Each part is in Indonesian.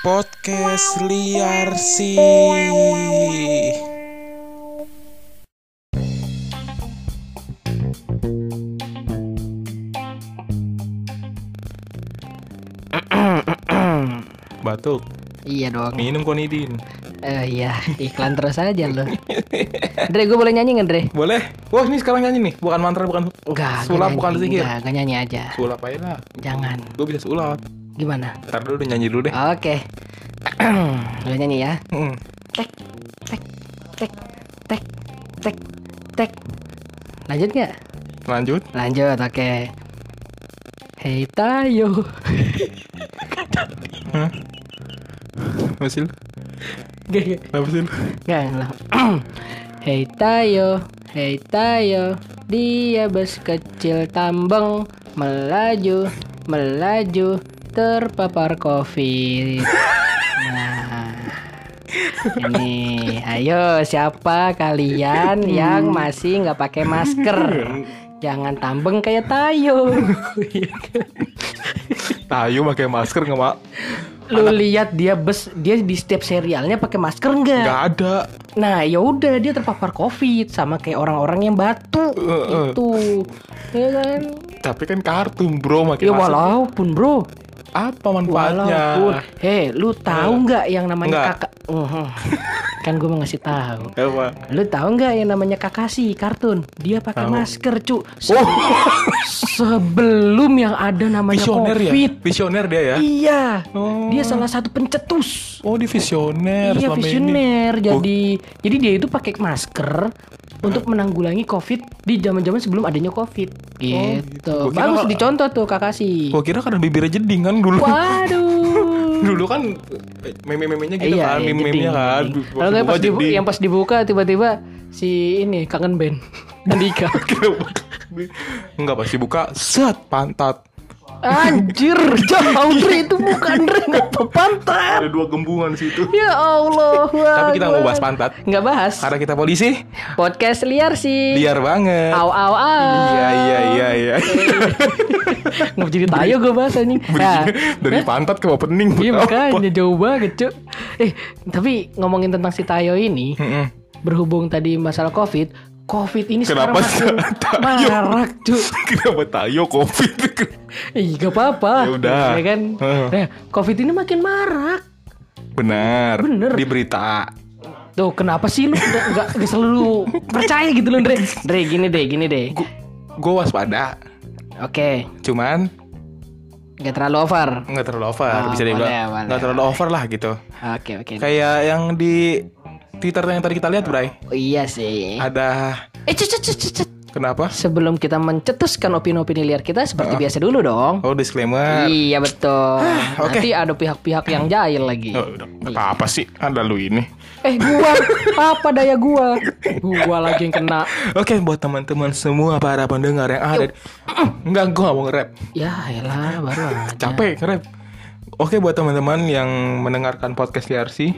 Podcast liar sih. Batuk, Iya dong. minum konidin. Eh iya, iklan terus aja lo. Dre, gue boleh nyanyi nggak Dre? Boleh? Wah, ini sekarang nyanyi nih, bukan mantra, bukan Enggak. sulap, nggak bukan nyanyi. zikir. Enggak, enggak nyanyi aja. Sulap aja lah. Jangan. Gue bisa sulap. Gimana? Ntar dulu nyanyi dulu deh. Oke. Lo nyanyi ya. Hmm. Tek, tek, tek, tek, tek, tek. Lanjut nggak? Lanjut. Lanjut, oke. Hei Tayo. Apa sih lu? Gak, gak. Apa sih lu? Nggak, nggak. Hei Tayo, hei Tayo, dia bus kecil tambang melaju, melaju terpapar covid. Nah, ini, ayo siapa kalian yang masih nggak pakai masker? Jangan tambeng kayak Tayo. Tayo pakai masker nggak mak? Lu lihat dia bus, dia di setiap serialnya pakai masker nggak? Nggak ada. Nah, ya udah dia terpapar COVID sama kayak orang-orang yang batu Heeh. itu. Ya kan? Tapi kan kartun bro pakai Ya masker. walaupun, Bro. Apa manfaatnya? Hei, lu tahu nggak yang namanya kakak? Mhm. kan gue mau ngasih tahu. Apa? Lu tahu nggak yang namanya Kakashi kartun? Dia pakai masker, cu. Se- Oh, Sebelum yang ada namanya visioner ya? COVID. Visioner dia ya? Iya. Oh. Dia salah satu pencetus. Oh, di visioner Iya selama ini. visioner. Jadi jadi dia itu pakai masker untuk menanggulangi COVID di zaman-zaman sebelum adanya COVID. Gitu. Oh, gitu. Kira Bagus dicontoh tuh Kakashi. Gua kira karena bibirnya jeding kan dulu. Waduh. dulu kan eh, meme-memenya gitu iya, kan, iya, meme-memenya kan. Kalau nggak buka pas dibu- jeding. yang pas dibuka tiba-tiba si ini kangen band Andika. Enggak pasti buka set pantat. Anjir, jauh Dre itu bukan Dre ngapa pantat. Ada dua gembungan situ. Ya Allah. Tapi kita mau bahas pantat. Nggak bahas. Karena kita polisi, Podcast liar sih. liar banget. Au au au. Iya iya iya iya. Nggak jadi tayo gue bahas anjing. Nah, Dari pantat ke opening. Iya apa? makanya jauh banget cuk Eh tapi ngomongin tentang si Tayo ini. Berhubung tadi masalah covid Covid ini Kenapa sekarang makin marak cuk Kenapa tayo covid? Ih gak apa-apa Ya udah. Ya kan. Nah covid ini makin marak Benar. Bener. Di berita. Tuh kenapa sih lu nggak nggak nggak selalu percaya gitu loh Dre Dre gini deh gini deh Gue waspada. Oke Cuman Gak terlalu over nggak terlalu over, Oh, bisa dibilang boleh, boleh. nggak terlalu over lah gitu. Oke oke Kayak yang di Twitter yang tadi kita lihat, Bray. oh, Iya sih Ada Eh cet cet cet cet, kenapa? Sebelum kita mencetuskan opini-opini liar kita Seperti biasa dulu dong Oh, disclaimer. Iya betul. oke. Nanti ada pihak-pihak yang jahil lagi. Oh, udah. apa apa sih? Ada lu ini. Eh gua apa daya gua? Gua lagi yang kena. Oke, buat teman-teman semua para pendengar yang ada. Enggak, gue gak mau nge-rap. Ya elah baru aja. Capek nge-rap. Oke, buat teman-teman yang mendengarkan podcast TRC,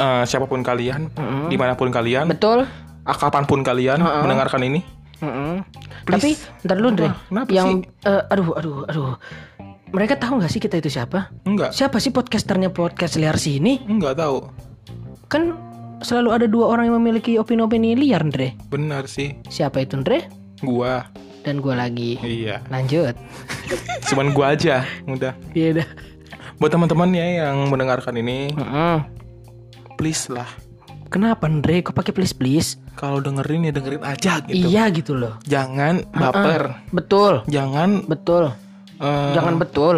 eh, siapa pun kalian, di mana pun kalian, Betul. kapan pun kalian Heeh. mendengarkan ini, Mm-mm. Tapi Please. ntar dulu Dre. Kenapa yang eh, aduh aduh aduh. Mereka tahu nggak sih kita itu siapa? enggak, Siapa sih podcasternya podcast liar sini? enggak tahu. Kan selalu ada dua orang yang memiliki opini-opini liar, Dre. Benar sih, Siapa itu, Dre? gua. Dan gua lagi. Iya, Lanjut. cuman gua aja, udah. Iya dah. Buat teman-teman ya yang mendengarkan ini, Mm-mm. Please lah. Kenapa, Dre? Kok pakai please please? Kalau dengerin ya dengerin aja gitu. Iya gitu loh. Jangan baper. Betul. Jangan Betul. eh, Jangan betul.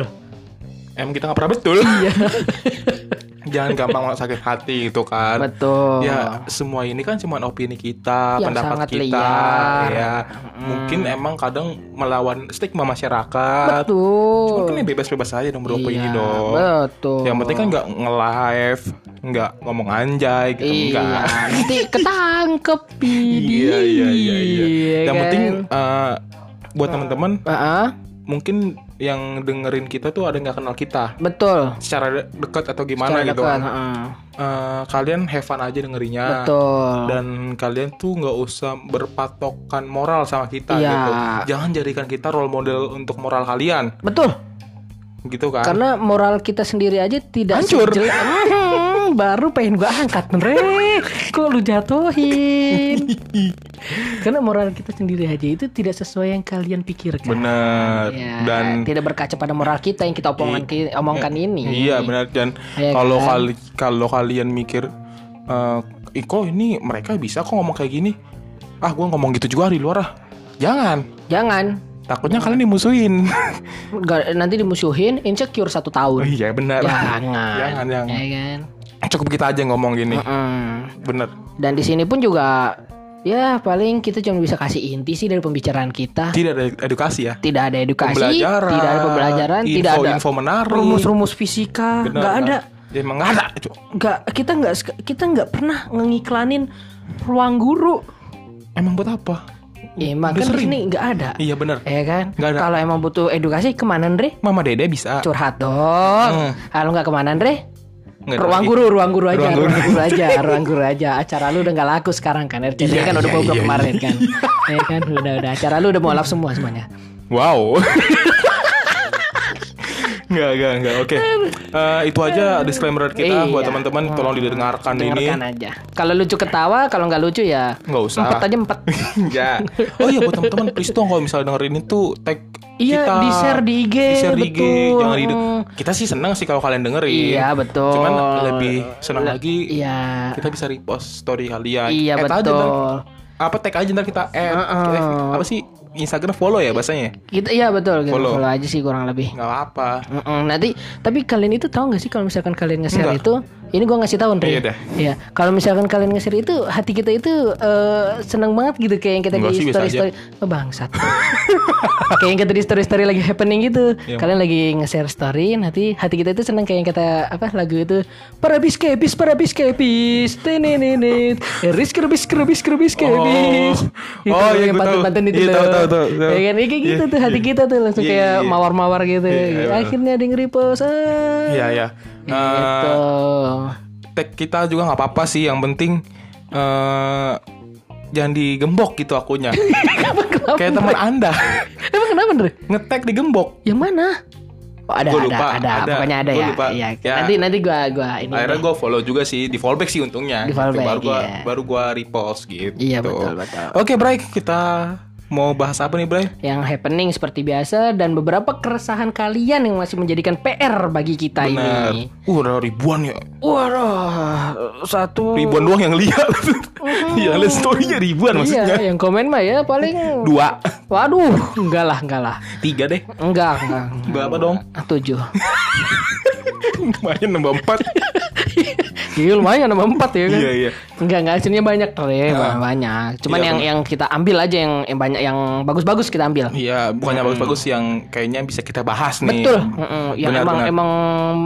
Emang kita nggak pernah betul. Iya. Jangan gampang sakit hati gitu kan. betul. Ya semua ini kan cuma opini kita, Yang pendapat kita, liar. ya. Mungkin emang kadang melawan stigma masyarakat. betul. Cuman kan bebas-bebas aja dong beropini Iya, dong. Betul. Yang penting kan nggak nge-live, nggak ngomong anjay gitu Iya. enggak. Nanti ketangkep Iya iya iya iya. Yang kan? penting eh, buat teman-teman Heeh, mungkin yang dengerin kita tuh ada yang nggak kenal kita betul. secara de- dekat atau gimana Secara gitu. dekat. Eh, kalian have fun aja dengerinnya. Betul. Dan kalian tuh nggak usah berpatokan moral sama kita Iya. gitu. Jangan jadikan kita role model untuk moral kalian. Betul. gitu kan. Karena moral kita sendiri aja tidak Hancur. Hmm, baru pengen gua angkat Andre. Kok lu jatuhin? Karena moral kita sendiri aja itu tidak sesuai yang kalian pikirkan. bener Ya, dan tidak berkaca pada moral kita yang kita omongan omongkan ini. Iya benar dan Iya kalau kan? kali kalau kalian mikir eh "Ih, kok ini mereka bisa kok ngomong kayak gini ah gua ngomong gitu juga di luar ah jangan Jangan takutnya kalian dimusuhin nanti dimusuhin insecure satu oh, tahun. iya benar Jangan. jangan jangan Ya kan? Cukup kita aja ngomong gini Mm. bener Dan di sini pun juga ya paling kita cuma bisa kasih inti sih dari pembicaraan kita. tidak ada edukasi ya Tidak ada edukasi, pembelajaran tidak ada pembelajaran, info, tidak ada info menarik rumus-rumus fisika, Bener, nggak ada. ya, emang nggak ada. Nggak kita nggak kita nggak pernah ngiklanin ruang guru. emang buat apa Ya, emang Udah kan sering. sini nggak ada. iya bener Ya kan? Kalau emang butuh edukasi ke mana Andre? mama dede bisa Curhat dong. Hmm. Kalau nggak ke mana Andre? Nggak ruang guru, ruang guru aja, Ruang ruang guru. guru, aja, ruang guru aja. Acara lu udah nggak laku sekarang kan? RCTI Iya, kan udah iya, bobrok iya, kemarin kan? Ya kan, udah udah. Acara lu udah mau lap semua semuanya. Wow. Enggak, enggak, enggak. Oke. Eh, itu aja disclaimer kita buat Iya. teman-teman tolong didengarkan Dengarkan ini. aja. Kalau lucu ketawa, kalau nggak lucu ya Nggak usah. Empat aja empat. ya. Oh iya buat teman-teman please dong kalau misalnya dengerin ini tuh tag Iya, kita di-share di IG, di-share di IG, jangan di Mm. Kita sih senang sih kalau kalian dengerin. Iya betul. Cuman lebih senang Le- lagi Iya. kita bisa repost story kalian. Iya Add aja betul. ntar- apa tag aja ntar kita add. Heeh. Apa sih Instagram follow ya bahasanya? Kita iya betul. Gitu. Follow. Follow aja sih kurang lebih. Nggak apa-apa. Mm-mm, nanti tapi kalian itu tahu nggak sih kalau misalkan kalian nge-share itu ini gua ngasih tahu Andre. Iya dah. Iya. Kalau misalkan kalian nge-share itu hati kita itu eh, senang banget gitu kayak yang kita Enggak di sih, story story oh, bangsat. kayak yang kita di story story lagi happening gitu. Iya. Kalian lagi nge-share story nanti hati kita itu senang kayak yang kata apa lagu itu para biskepis para biskepis tenenenet eris kerbis kerbis kerbis. Itu Oh, iya, yang pantun-pantun itu Iya, loh. tahu, tahu, tahu. Ya kan? Ya kayak gitu Iya, tuh hati kita tuh langsung Iya, kayak iya, iya. mawar-mawar gitu. Iya, iya. Akhirnya ada yang repost. ah. Iya, iya. Gitu. Tag kita juga nggak apa-apa sih yang penting eh jangan digembok gitu akunnya Kenapa? kayak teman anda Emang kenapa, Andre? ngetag digembok Yang mana? Oh, ada, Gua ada, lupa, ada, ada. Pokoknya ada ya. lupa. Iya. Ya. Nanti nanti gua gua ini. akhirnya deh. gue follow juga sih di fallback sih untungnya Di fallback, baru gua iya. baru gua repost gitu Iya, betul, betul. oke Bray kita mau bahas apa nih Bray yang happening seperti biasa dan beberapa keresahan kalian yang masih menjadikan PR bagi kita Benar. ini. uh ada ribuan ya Waduh, satu ribuan doang yang lihat yang lihat storynya ribuan maksudnya Iya, yang komen mah ya paling dua Waduh, enggak lah, enggak lah. tiga deh Enggak, enggak. berapa dong Tujuh. lumayan nambah empat Iya lumayan nambah empat ya kan. iya iya Enggak, enggak hasilnya banyak Tre, banyak. Cuman Iya, yang yang kita ambil aja yang, yang banyak yang bagus-bagus kita ambil. Iya, bukannya bagus-bagus yang kayaknya bisa kita bahas nih. Betul. Mm-mm. Yang Benar, emang benar. emang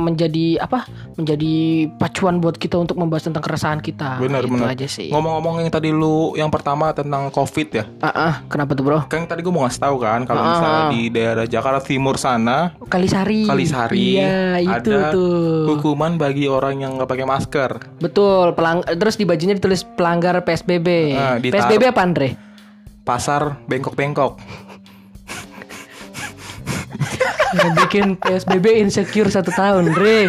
menjadi apa? Menjadi pacuan buat kita untuk membahas tentang keresahan kita. Benar, Itu benar. aja sih. Ngomong-ngomong yang tadi lu yang pertama tentang Covid ya. Ah, ah, kenapa tuh, Bro? Kan tadi gue mau ngasih tahu kan kalau Ah. misalnya di daerah Jakarta Timur sana, Kalisari. Kalisari, Iya, itu ada tuh. hukuman bagi orang yang nggak pakai masker. Betul, pelang terus di bajunya ditulis pelanggar PSBB. Ah, ditaruh. PSBB apa, Andre? Pasar bengkok-bengkok. Yang bikin PSBB insecure satu tahun, Dre.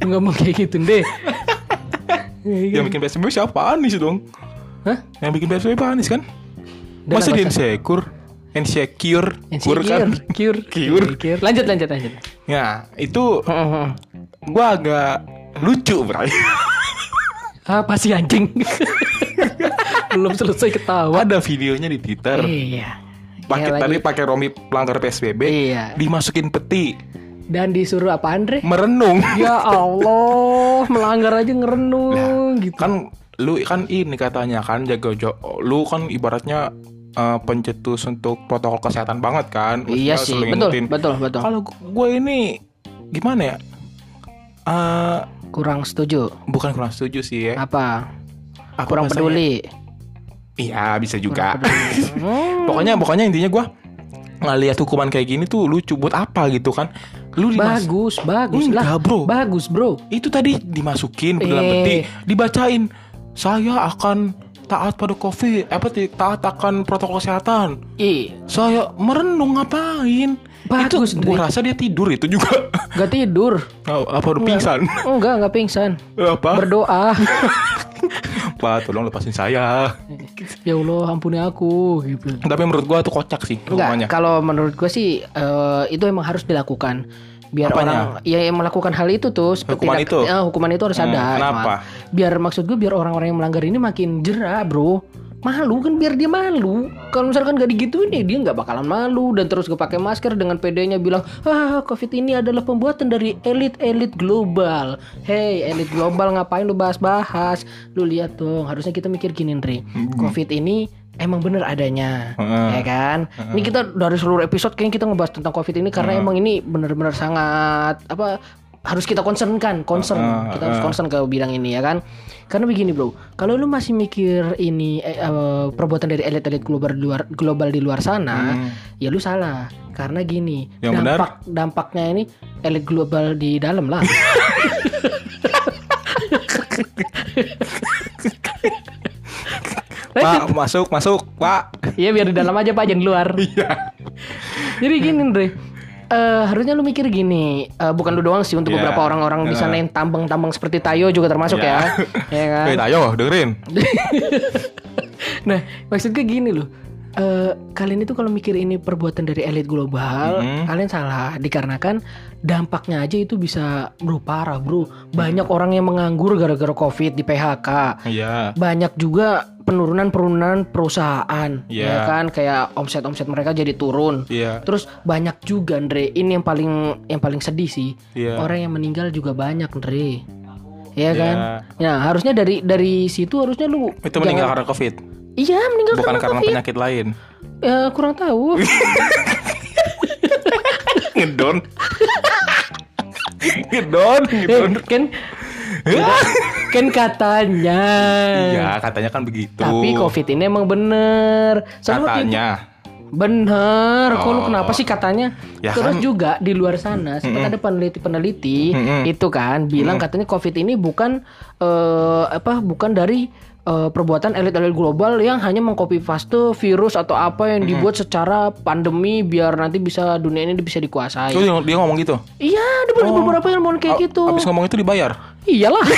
Lu Ngomong kayak gitu, deh. yang bikin PSBB siapa Anies dong? Hah? Yang bikin PSBB Anies kan? Masa dia nggak usah. insecure? Insecure, Insecure, Kur kan? cure, Cure. cure. Lanjut, lanjut, lanjut. Ya, itu gua agak lucu, Bray. Apa sih anjing? Belum selesai ketawa. Ada videonya di Twitter. Iya. pakai Iya, tadi pakai Romi pelanggar PSBB Iya. dimasukin peti Dan disuruh apa, Andre? merenung Ya Allah, melanggar aja ngerenung gitu. kan lu kan ini katanya kan jaga jo lu kan ibaratnya eh, pencetus untuk protokol kesehatan banget kan Iya sih, betul, ngingetin. betul, betul. kalau gue ini gimana ya Eh Kurang setuju. bukan kurang setuju sih ya Apa? Apa Kurang bahasanya? peduli. iya bisa juga Hmm, pokoknya pokoknya intinya gue ngeliat hukuman kayak gini tuh lucu buat apa gitu kan lu dimas- bagus, bagus lah. Enggak, bro. Bagus, bro. itu tadi dimasukin ke dalam Eh. peti dibacain saya akan taat pada covid apa ti- taat akan protokol kesehatan Ih, saya merenung ngapain Bagus, itu gua rasa dia tidur itu juga gak tidur. Oh, apa udah pingsan Enggak, enggak pingsan. apa Berdoa. pak tolong lepasin saya ya Allah, ampuni aku gitu. tapi menurut gua tuh kocak sih Enggak, kalau menurut gue sih eh, itu emang harus dilakukan. Biar Apanya? orang ya yang melakukan hal itu tuh seperti Hukuman itu? eh, hukuman itu harus Hmm, ada. kenapa? Biar maksud gue biar orang-orang yang melanggar ini makin jerah, Bro. Malu kan biar dia malu. Kalau misalkan gak digituin ya dia nggak bakalan malu dan terus pakai masker dengan pedenya bilang, "Ah, Covid ini adalah pembuatan dari elit-elit global." Hey, elit global ngapain lu bahas-bahas? Lu lihat dong, harusnya kita mikir gini, Andre. Covid ini emang bener adanya, Heeh. ya kan? Ini kita dari seluruh episode kayaknya kita ngebahas tentang covid ini karena emang ini bener-bener sangat apa harus kita concernkan, concern Heeh, kita harus concern ke bidang ini ya kan? Karena begini bro, kalau lu masih mikir ini eh, eh, perbuatan dari elit-elit global di luar global di luar sana, ya lu salah. Karena gini, Yang benar? dampak dampaknya ini elit global di dalam lah. pak masuk masuk pak Iya biar di dalam aja pak, jangan di luar. iya Jadi gini Andre Eh, harusnya lu mikir gini eh, bukan lu doang sih untuk Ya. beberapa orang-orang di sana yang tambang-tambang seperti Tayo juga termasuk Ya. ya. Ya kan? Eh, ayo dengerin. Nah maksud gue gini loh. Eh, kalian itu kalau mikir ini perbuatan dari elit global Mhm. kalian salah. Dikarenakan dampaknya aja itu bisa bro parah bro. Banyak orang yang menganggur gara-gara covid di PHK iya. Banyak juga penurunan-penurunan perusahaan Iya. ya kan kayak omset-omset mereka jadi turun iya Terus banyak juga Andre, ini yang paling yang paling sedih sih. Iya. Orang yang meninggal juga banyak Andre. Iya Iya. kan? Ya, harusnya dari dari situ harusnya lu itu meninggal karena covid Iya, meninggal bukan karena, karena Covid. penyakit lain Ya, kurang tahu. ngedon ngedon ngedon Eh, kan kan katanya. iya katanya kan begitu Tapi Covid ini emang bener. Soalnya katanya Bener, kok lu Oh. kenapa sih katanya? Ya Terus kan- juga di luar sana sempat ada peneliti-peneliti Mm-mm. itu kan bilang katanya COVID ini bukan eh, apa bukan dari eh, perbuatan elit-elit global yang hanya mengcopy paste virus atau apa yang dibuat secara pandemi biar nanti bisa dunia ini bisa dikuasai. Terus dia, ngomong gitu Iya, ada beberapa beberapa yang ngomong kayak A- gitu. Abis ngomong itu dibayar Iyalah.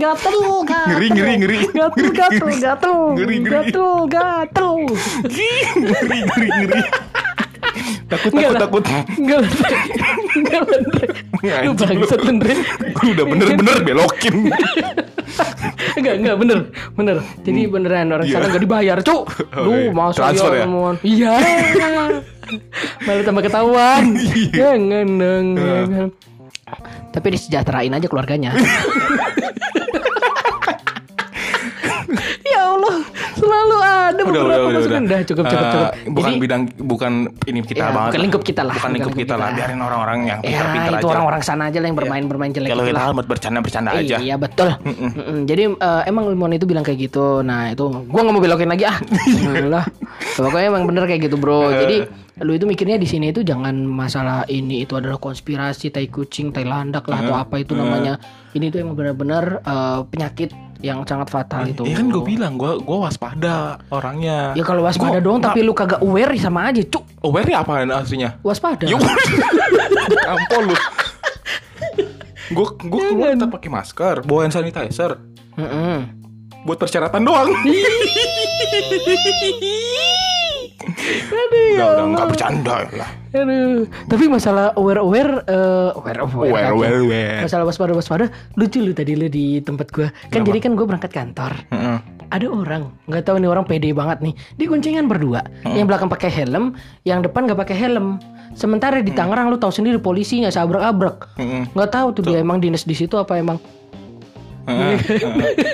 gatel, gatel. Ngeri, ngeri, ngeri. Gatel, gatel, gatel. Ngeri, ngeri. Gatel, gatel. ngeri ngeri ngeri takut takut takut Enggak. Enggak bener. Lu bangsat bener. Gue udah bener-bener belokin Enggak, enggak bener. Bener. Jadi beneran orang Iya. sana enggak dibayar, Cuk. Oh, Lu iya. masa Transfer ya? Iya. Malah tambah ketahuan. Iya. Jangan dong. jangan. Tapi disejahterain aja keluarganya. selalu ada udah beberapa udah udah masukan. udah Dah, cukup cukup Eh, cukup. bukan Jadi- bidang bukan ini kita Ya, banget bukan lingkup kita lah, bukan lingkup kita, lah biarin orang-orang yang Ya pintar-pintar itu aja orang-orang sana aja lah yang bermain-bermain jelek kalau itu kita lah. buat bercanda-bercanda aja Iya betul. Jadi eh, emang Limon itu bilang kayak gitu. Nah itu gua nggak mau belokin lagi ah. lah. Pokoknya emang bener kayak gitu bro. Jadi lu itu mikirnya di sini itu jangan masalah ini itu adalah konspirasi tai kucing, tai landak lah atau apa itu namanya. Ini tuh emang benar-benar eh, penyakit yang sangat fatal itu. Iya kan gue bilang gue gue waspada orangnya Ya kalau waspada Gua- doang tapi lu kagak aware sama aja cuk. aware nya apa aslinya Waspada. Yuk, ampun lu. Gue gue keluar tetap pakai masker, bawa hand sanitizer, Mm-mm. buat persyaratan doang. Aduh, ya udah udah Allah. nggak bercanda lah. Aduh, tapi masalah aware aware uh, aware aware, Aware, aware, aware. masalah waspada waspada lucu lu tadi lu di tempat gua. Kan jadi kan gua berangkat kantor. Heeh. ada orang nggak tahu nih orang pede banget nih. Di kuncingan berdua. Yang belakang pakai helm yang depan nggak pakai helm. Sementara di Tangerang lu tahu sendiri polisi nggak sabrak abrak Heeh. nggak tahu tuh dia emang dinas di situ apa emang Heeh.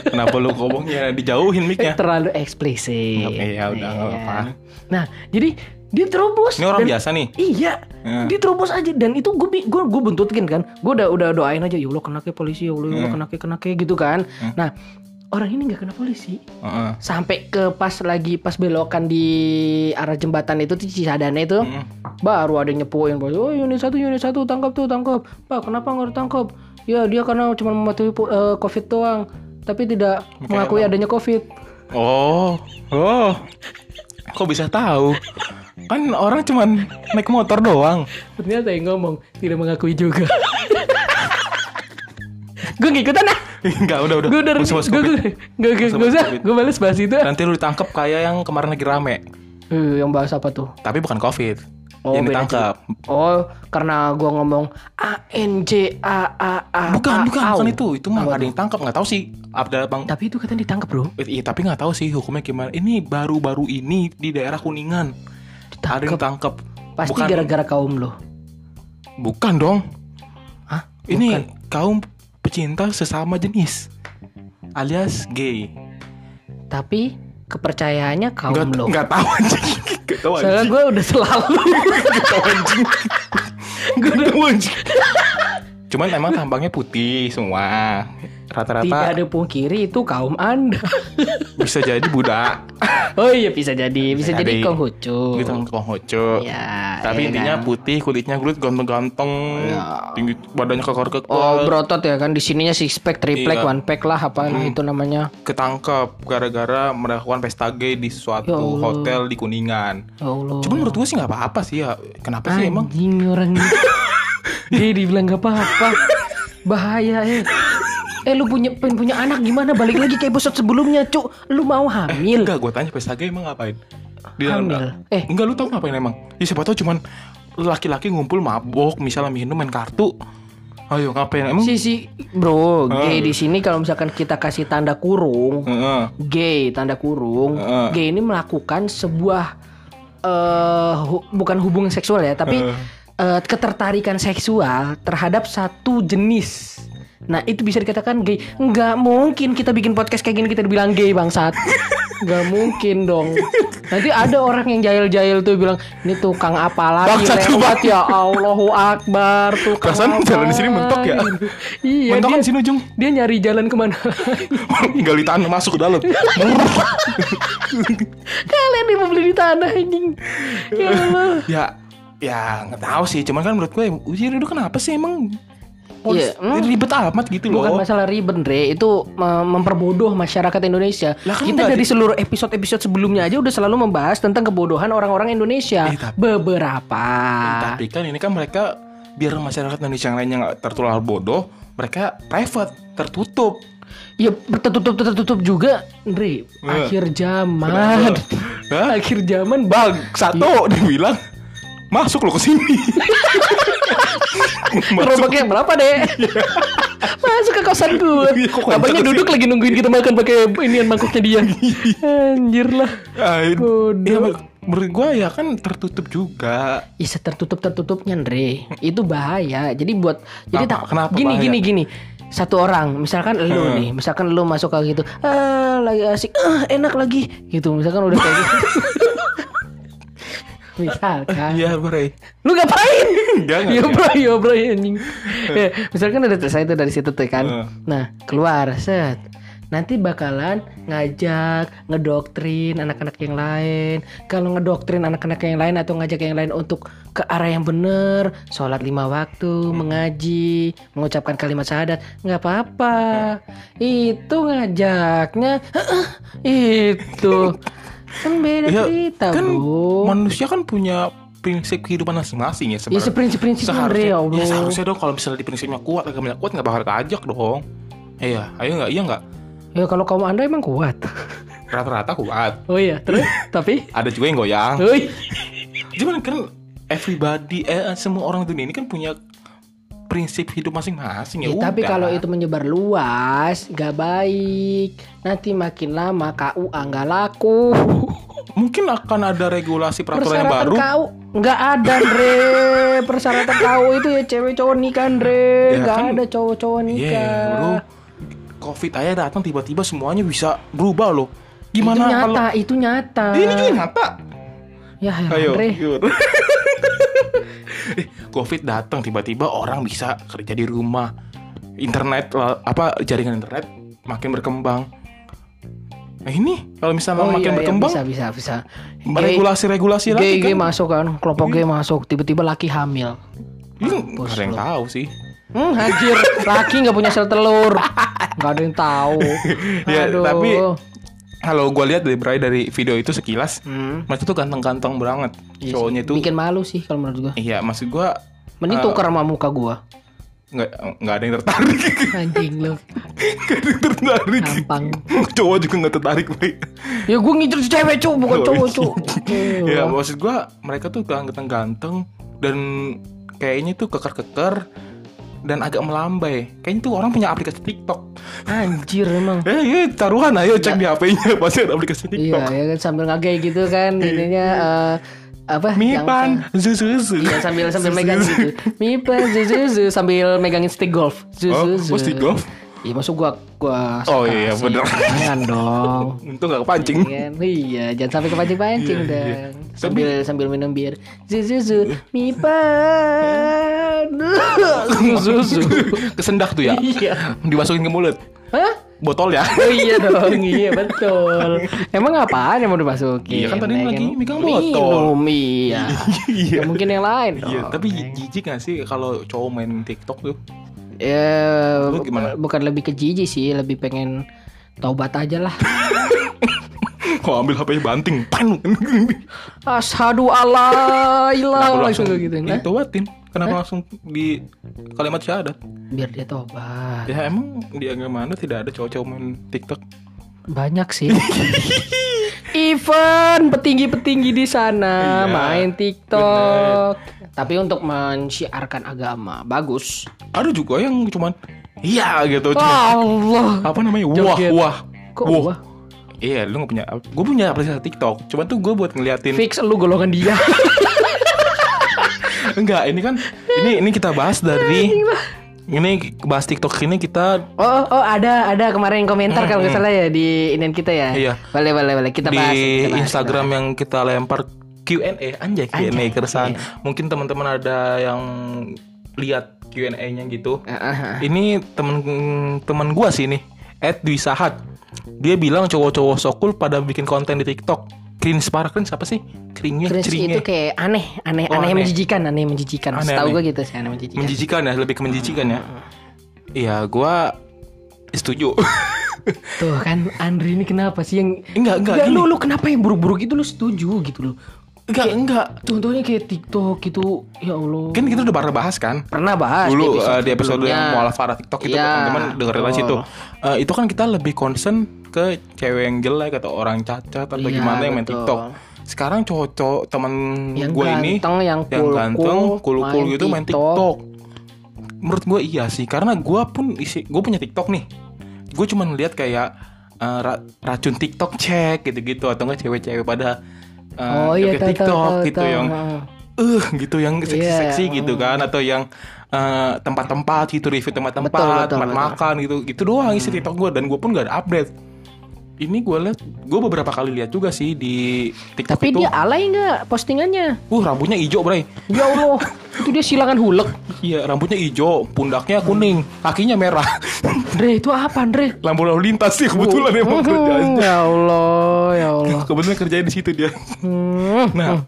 Kenapa lu ngomongnya dijauhin mic-nya? terlalu eksplisit Oke, ya udah, nggak Iya. apa-apa. nah jadi dia terobos Ini orang dan- biasa nih. Iya, Ya. diterobos aja dan itu gue gue gue bentutin kan, gue udah udah doain aja ya Allah kena ke polisi ya Allah, ya Allah kena ke kena ke gitu kan. Nah orang ini nggak kena polisi Heeh. sampai ke pas lagi pas belokan di arah jembatan itu tuh Cisadane itu baru ada nyepuin oh unit satu unit satu tangkap tuh tangkap pak kenapa nggak ditangkap ya dia karena cuma mematuhi eh, covid doang tapi tidak mengakui adanya covid Oh, oh, kok bisa tahu? Kan orang cuman naik motor doang. ternyata yang ngomong tidak mengakui juga gue ngikutan ah Enggak, udah udah. gue udah gue gue gue gue Usah gue gue balas bahas itu. Nanti lu ditangkap kayak yang kemarin lagi rame. Eh, yang bahas apa tuh Tapi bukan covid. Oh, yang ditangkap. oh karena gue ngomong a n j a a a Bukan, A, bukan, bukan itu. Itu mah ada yang tangkap, nggak tahu sih. Ada bang. tapi itu katanya ditangkap bro Iya, tapi nggak tahu sih hukumnya gimana. Ini baru-baru ini di daerah Kuningan. Ada yang tangkap. pasti bukan, gara-gara kaum lo bukan dong. Hah? Ini kaum pecinta sesama jenis. Alias gay. tapi kepercayaannya kaum Nggak, lo nggak tahu anjing. Anjing. soalnya gue udah selalu anjing. Nggak tahu anjing. Cuman emang tampangnya putih semua. tidak Rata-rata ada pungkiri itu kaum anda bisa jadi Buddha. oh iya bisa jadi bisa Bisa jadi jadi. konghucu Gitu Konghucu. ya Tapi ya intinya kan? putih, kulitnya kulit ganteng-ganteng, Ya. tinggi badannya kekar-kekar, Oh berotot ya kan di sininya six pack, pack, Iya. one pack lah apa Hmm. itu namanya. ketangkep gara-gara melakukan pesta gay di suatu Ya Allah. hotel di Kuningan. Ya Allah. Cuman menurut gue sih nggak apa-apa sih ya. Kenapa sih emang? Anjing orang. Dia dibilang gak apa-apa. Bahaya eh. Eh lu punya pengen punya anak gimana balik lagi ke episode sebelumnya cuk lu mau hamil Enggak, gue tanya pesta gay emang ngapain? Dia Hamil. Eh. enggak lu tau ngapain emang? Ya siapa tau cuman laki-laki ngumpul mabok, misalnya minum main kartu. Ayo ngapain emang? si si bro gay Ah. di sini kalau misalkan kita kasih tanda kurung Heeh. gay tanda kurung Heeh. gay ini melakukan sebuah eh hu- bukan hubungan seksual ya tapi Heeh. Eh, ketertarikan seksual terhadap satu jenis nah itu bisa dikatakan gay nggak mungkin kita bikin podcast kayak gini kita dibilang gay bangsat nggak mungkin dong nanti ada orang yang jahil-jahil tuh bilang ini tukang apa lagi lewat ya Allahu Akbar tukang Perasaan apa jalan di sini mentok ya? iya Mentok kan sini ujung. dia nyari jalan ke mana Gali tanah masuk ke dalam. Kalian mau beli di tanah anjing. Ya Allah. ya, ya nggak tahu sih. Cuman kan menurut gue, uji itu kenapa sih emang? Iya, hmm. ribet amat gitu loh. Bukan masalah ribet, Dre. Itu me- memperbodoh masyarakat Indonesia. Lah kan Kita dari di- seluruh episode-episode sebelumnya aja udah selalu membahas tentang kebodohan orang-orang Indonesia. Eh, tapi- Beberapa. Tapi kan ini kan mereka biar masyarakat Indonesia yang lainnya nggak tertular bodoh, mereka private, tertutup. Ya tertutup tertutup juga, Dre. Akhir zaman. Akhir zaman Bang, satu dibilang masuk lo ke sini. Gerobaknya berapa deh? Masuk ke kosan gue. Iya, kenceng sih? duduk lagi nungguin kita makan pakai inian mangkoknya dia. Anjir lah. Ah, Bodoh. ya, menur- menurut gue ya kan tertutup juga. Ya tertutup tertutupnya Andre itu bahaya. Jadi buat jadi Apa? tak Kenapa gini bahaya? gini gini. Satu orang, misalkan lu Hmm. nih, misalkan lu masuk kayak gitu, ah lagi asik, ah enak lagi, gitu. Misalkan udah kayak gitu. misalkan, Iya, Bray. lu ngapain? Enggak, enggak, Ya enggak. bro, ya bro anjing. Ya, misalkan udah selesai tuh dari situ tuh kan. Hmm. Nah, keluar set. Nanti bakalan ngajak, ngedoktrin anak-anak yang lain. Kalau ngedoktrin anak-anak yang lain atau ngajak yang lain untuk ke arah yang bener, sholat lima waktu, mengaji, mengucapkan kalimat syahadat, nggak apa-apa. Itu ngajaknya, itu kan beda Ya, cerita kan bro. manusia kan punya prinsip kehidupan masing-masing ya Ya sebenarnya. seprinsip-prinsip Andre seharusnya, ya Allah. ya seharusnya dong kalau misalnya di prinsipnya kuat agamanya kuat nggak bakal keajak dong. Iya, ayo nggak, iya nggak. Ya kalau kaum anda emang kuat. Rata-rata kuat. Oh iya, terus tapi, Ada juga yang goyang. Cuman kan everybody, eh, semua orang dunia ini kan punya prinsip hidup masing-masing ya. Ya, tapi kalau itu menyebar luas, gak baik. Nanti makin lama KUA nggak laku. mungkin akan ada regulasi peraturan yang Persyaratan baru. KU nggak ada, Dre. Persyaratan KU itu ya cewek cowok nikah, Dre. Ya, Nggak kan- ada cowok-cowok Iya, nikah. bro. Covid aja datang tiba-tiba semuanya bisa berubah loh. itu Gimana nyata, kalau itu nyata. ini juga nyata? Ya, ya Eh, Covid datang tiba-tiba orang bisa kerja di rumah. Internet lah, apa jaringan internet makin berkembang. Nah ini kalau misalnya Oh makin iya, iya, berkembang, bisa, bisa, bisa. Gay- regulasi-regulasi lagi kan. masuk kan, kelompok gay masuk, tiba-tiba laki hamil. Ini nggak ada yang tahu sih. Hmm, hajir, laki nggak punya sel telur. Nggak ada yang tahu. Ya, tapi kalau gue lihat dari Bray dari video itu sekilas, Hmm. mereka tuh ganteng-ganteng banget. Iya sih. Cowoknya tuh, bikin malu sih kalau menurut gua. iya maksud gue Mending Eh, tuker sama muka gua. nggak nggak ada yang tertarik, Anjing lu. nggak ada yang tertarik. Gampang. Cowok juga nggak tertarik, Bray. Ya gua ngincer cewek cu, bukan cowok iya. cu. ya maksud gue mereka tuh ganteng-ganteng dan kayaknya tuh keker-keker dan agak melambai. Kayaknya tuh orang punya aplikasi TikTok. Anjir emang. Eh, iya, taruhan ayo cek di HP-nya pasti ada aplikasi Iya, TikTok. ya kan sambil ngagay gitu kan ininya eh, apa? Mipan, zuzuzu. Iya sambil sambil megang gitu. Mipan zuzuzu sambil megangin stick golf. Oh, Zuzuzu. oh, stick golf? Iya masuk gua gua Oh, iya, bener. Jangan dong. Untung gak kepancing. Iya? Iya, jangan sampai kepancing-pancing Iya, iya. dong. Sambil sambil minum bir. Zuzuzu, Mipan. Zuzuzu. Kesendak tuh ya. Iya. Dimasukin ke mulut. Hah? Botol ya. Oh iya dong, iya betul. Emang apaan yang mau dimasukin? Iya, kan tadi lagi megang botol. Minum, iya. Iya. Ya, mungkin yang lain dong. Iya, tapi jijik gak sih kalau cowok main TikTok tuh? Ya, Lu gimana? bukan lebih ke jijik sih, lebih pengen taubat aja lah. Kok ambil HP banting, pan. Ashadu Allah ilah gitu. Nah, ditobatin? Kenapa langsung di kalimat syahadat? biar dia tobat. Ya emang di agama anda tidak ada cowok-cowok main TikTok? Banyak sih. Even petinggi-petinggi di sana Iya, main TikTok. Tapi untuk mensyiarkan agama bagus. Ada juga yang cuman iya gitu. Cuman, Allah. apa namanya? Wah, Joget. wah. Kok Wah. wah? Iya, lu gak punya. Gue punya aplikasi TikTok. Cuman tuh gue buat ngeliatin. Fix lu golongan dia. Enggak, ini kan ini ini kita bahas dari ini bahas TikTok ini kita Oh, oh ada ada kemarin komentar kalau nggak salah ya di inian kita ya. Iya. Boleh boleh boleh kita di bahas. kita bahas, Instagram yang kita lempar Q&A anjay Q&A Anjay, keresahan. iya. Mungkin teman-teman ada yang lihat Q&A-nya gitu. ah, ah. Ini temen temen gua sih nih, Ed Dwi Sahat. Dia bilang cowok-cowok sokul pada bikin konten di TikTok. Cringe parah cringe apa sih? Cringe, Cringe cringe itu kayak aneh, aneh, Oh, aneh, aneh. menjijikan, aneh menjijikan. Aneh, Setahu aneh. gue gitu sih, aneh menjijikan. menjijikan ya, lebih ke menjijikan ya. Iya, gua setuju. Tuh kan Andri ini kenapa sih yang enggak, enggak, Enggak, lu lu kenapa yang buruk-buruk itu lu setuju gitu loh. Enggak, enggak. Contohnya kayak TikTok gitu, ya Allah. Kan kita udah pernah bahas kan? Pernah bahas dulu di episode sebelumnya. yang mualaf arah TikTok itu Iya, teman-teman dengerin aja betul. itu. Eh, itu kan kita lebih concern ke cewek yang jelek atau orang cacat atau Iya, gimana yang main betul. TikTok. Sekarang cowok-cowok teman gue ini ganteng, yang yang ganteng, cool-cool main gitu main TikTok. TikTok. Menurut gue iya sih, karena gue pun isi, gue punya TikTok nih. Gue cuma lihat kayak eh, ra- racun TikTok cek gitu-gitu atau enggak cewek-cewek pada eh, Oh iya tahu tahu TikTok tahu, gitu tahu. yang eh gitu yang seksi-seksi Iya, gitu kan atau yang eh, tempat-tempat gitu review Betul, tempat-tempat betul, tempat betul. makan gitu gitu doang isi TikTok gue dan gue pun gak ada update ini gue liat gue beberapa kali lihat juga sih di TikTok Tapi itu dia alay nggak postingannya? uh rambutnya hijau bray Ya Allah, itu dia silangan hulek. iya rambutnya hijau pundaknya kuning kakinya merah Andre itu apa Andre? lampu lalu lintas sih kebetulan emang Hmm, kerjaannya ya Allah, ya Allah. kebetulan kerjanya di situ dia Hmm. nah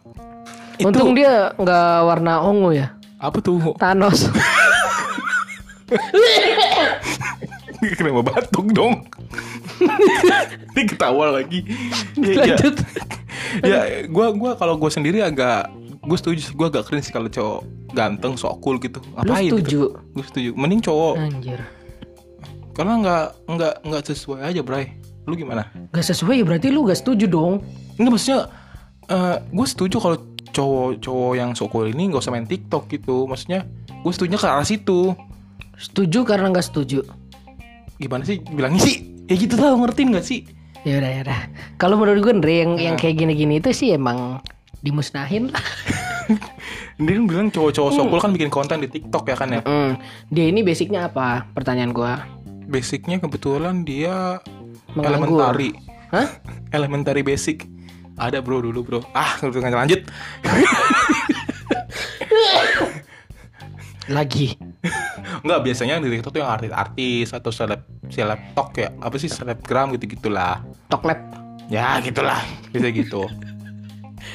itu Untung dia nggak warna ungu ya. apa tuh Thanos. kenapa batuk dong ini ketawa lagi ya. Lanjut. ya gua gua kalau gue sendiri agak gue setuju gue agak keren sih kalau cowok ganteng sok cool gitu Lu ngapain setuju? gitu gue setuju mending cowok Anjir. karena nggak nggak nggak sesuai aja bray lu gimana Gak sesuai ya berarti lu gak setuju dong. Enggak maksudnya gue setuju kalau cowok-cowok yang sok cool ini nggak usah main TikTok gitu maksudnya gue setuju ke arah situ Setuju karena gak setuju. gimana sih bilangnya sih ya gitu tau ngertiin nggak sih Ya udah ya udah. Kalau menurut gue Andre yang Nah. yang kayak gini-gini itu sih emang dimusnahin lah. dia kan bilang cowok-cowok sok cool kan bikin konten di TikTok ya kan ya Hmm. Dia ini basicnya apa? Pertanyaan gua. basicnya kebetulan dia Menganggur. elementary Hah? elementary basic ada bro dulu bro ah lanjut Lagi. nggak biasanya di TikTok tuh yang artis-artis atau seleb seleb tok ya apa sih selebgram gitu gitulah Toklep. ya gitulah bisa gitu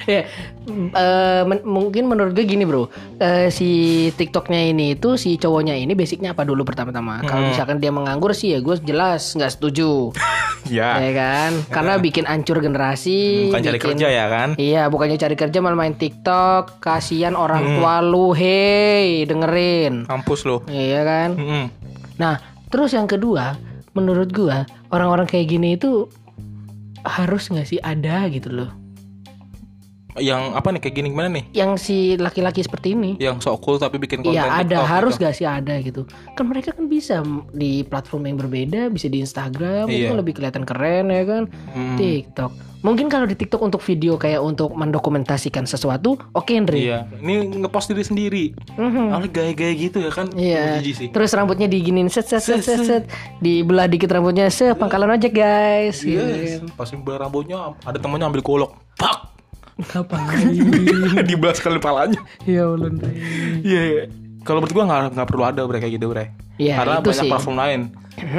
ya eh, men- mungkin menurut gue gini bro Eh, si TikToknya ini itu si cowoknya ini basicnya apa dulu pertama-tama kalau misalkan dia menganggur sih ya gue jelas nggak setuju ya ya kan karena bikin hancur generasi bukan cari bikin- kerja ya kan Iya, bukannya cari kerja malah main TikTok. Kasihan orang tua lu, hei, dengerin. kampus lo Iya kan? Mm-mm. Nah, terus yang kedua, menurut gua orang-orang kayak gini itu harus nggak sih ada gitu loh. Yang apa nih kayak gini gimana nih Yang si laki-laki seperti ini. yang sok cool tapi bikin konten Iya ada TikTok harus gitu. gak sih ada gitu kan mereka kan bisa di platform yang berbeda bisa di Instagram itu Iya. kan lebih kelihatan keren ya kan Hmm. TikTok mungkin kalau di TikTok untuk video kayak untuk mendokumentasikan sesuatu oke Andre iya ini ngepost diri sendiri Mhm. Awalnya gaya-gaya gitu ya kan Iya. Sih Terus rambutnya diginin set set set set, set. dibelah dikit rambutnya se pangkalan ojek guys. Gitu Yes. kan. Pas belah rambutnya ada temennya ambil golok. Pak. Ngapain? Dibelah sekali palanya. ya. Iya. iya. Kalau menurut gua nggak nggak perlu ada bre kayak gitu bre. Iya, Karena itu banyak sih. platform lain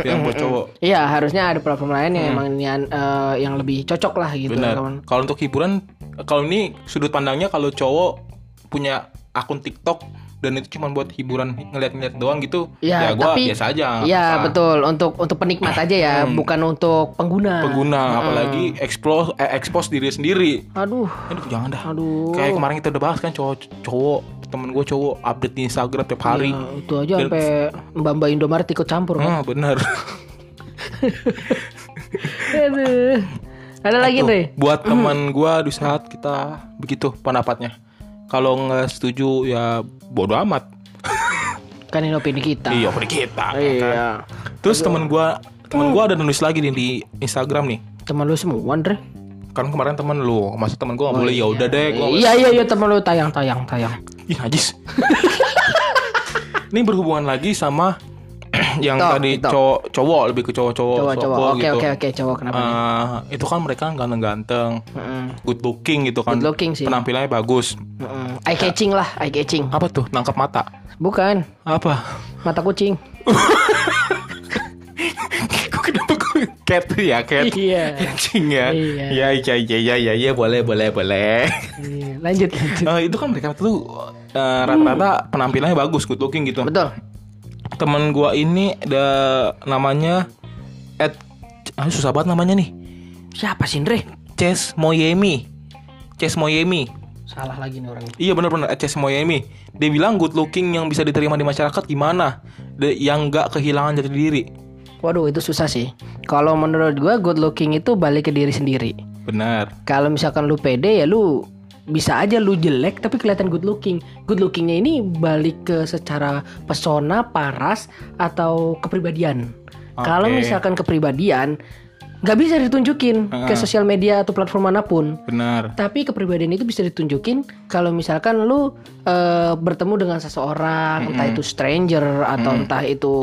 yang buat cowok. Iya harusnya ada platform lain yang emang nian, eh, yang lebih cocok lah gitu. Kalau untuk hiburan, kalau ini sudut pandangnya kalau cowok punya akun TikTok dan itu cuma buat hiburan ngeliat-ngeliat doang gitu, Ya, ya, tapi biasa aja. Iya Ah, betul untuk untuk penikmat aja ya, bukan untuk pengguna. Pengguna, apalagi expose eh, expose diri sendiri. Aduh, Aduh jangan dah. aduh. Kayak kemarin kita udah bahas kan cowok cowok temen gue cowok update di Instagram tiap hari. Ya, itu aja sampai mbak-mbak Indomaret ikut campur kan. Ah bener. Aduh. Ada lagi Andre? buat teman gue di saat kita begitu pendapatnya. Kalau nggak setuju ya bodoh amat. Kan ini opini kita. Iya opini kita. Iya. Terus temen gue temen gue ada nulis lagi nih di Instagram nih. Teman lu semua Andre? Kan kemarin temen lu, masa temen gue nggak boleh ya udah deh. Gua Iya iya iya teman lu tayang tayang tayang. Ih najis. Ini berhubungan lagi sama yang TikTok, tadi TikTok. cowok cowok lebih ke cowok-cowok coba. soko Oke gitu. oke oke coba kenapa? nih? Eh, itu kan mereka ganteng-ganteng, Mm-mm. good looking gitu kan. Good looking sih. Penampilannya bagus. Mm-mm. Eye catching lah, eye catching. Apa tuh? Nangkap mata. Bukan Apa? mata kucing. Kenapa cat ya cat? Iya. Kucing ya. Iya. Iya iya iya iya boleh boleh boleh. Iya, lanjut lanjut. Eh, itu kan mereka tuh eh, rata-rata penampilannya bagus, good looking gitu. Betul. Temen gua ini ada namanya Ed ah, susah banget namanya nih. Siapa sih Andre? Ches Moyemi. Ches Moyemi. Salah lagi nih orangnya. Iya benar-benar Ches Moyemi. Dia bilang good looking yang bisa diterima di masyarakat gimana? De- yang nggak kehilangan jati diri. Waduh itu susah sih. Kalau menurut gua good looking itu balik ke diri sendiri. Benar. Kalau misalkan lu pede ya lu bisa aja lu jelek tapi kelihatan good looking. Good lookingnya ini balik ke secara pesona, paras atau kepribadian. Kalau Oke. misalkan kepribadian nggak bisa ditunjukin ke sosial media atau platform mana pun. Benar. Tapi kepribadian itu bisa ditunjukin kalau misalkan lu eh, bertemu dengan seseorang, entah itu stranger atau entah itu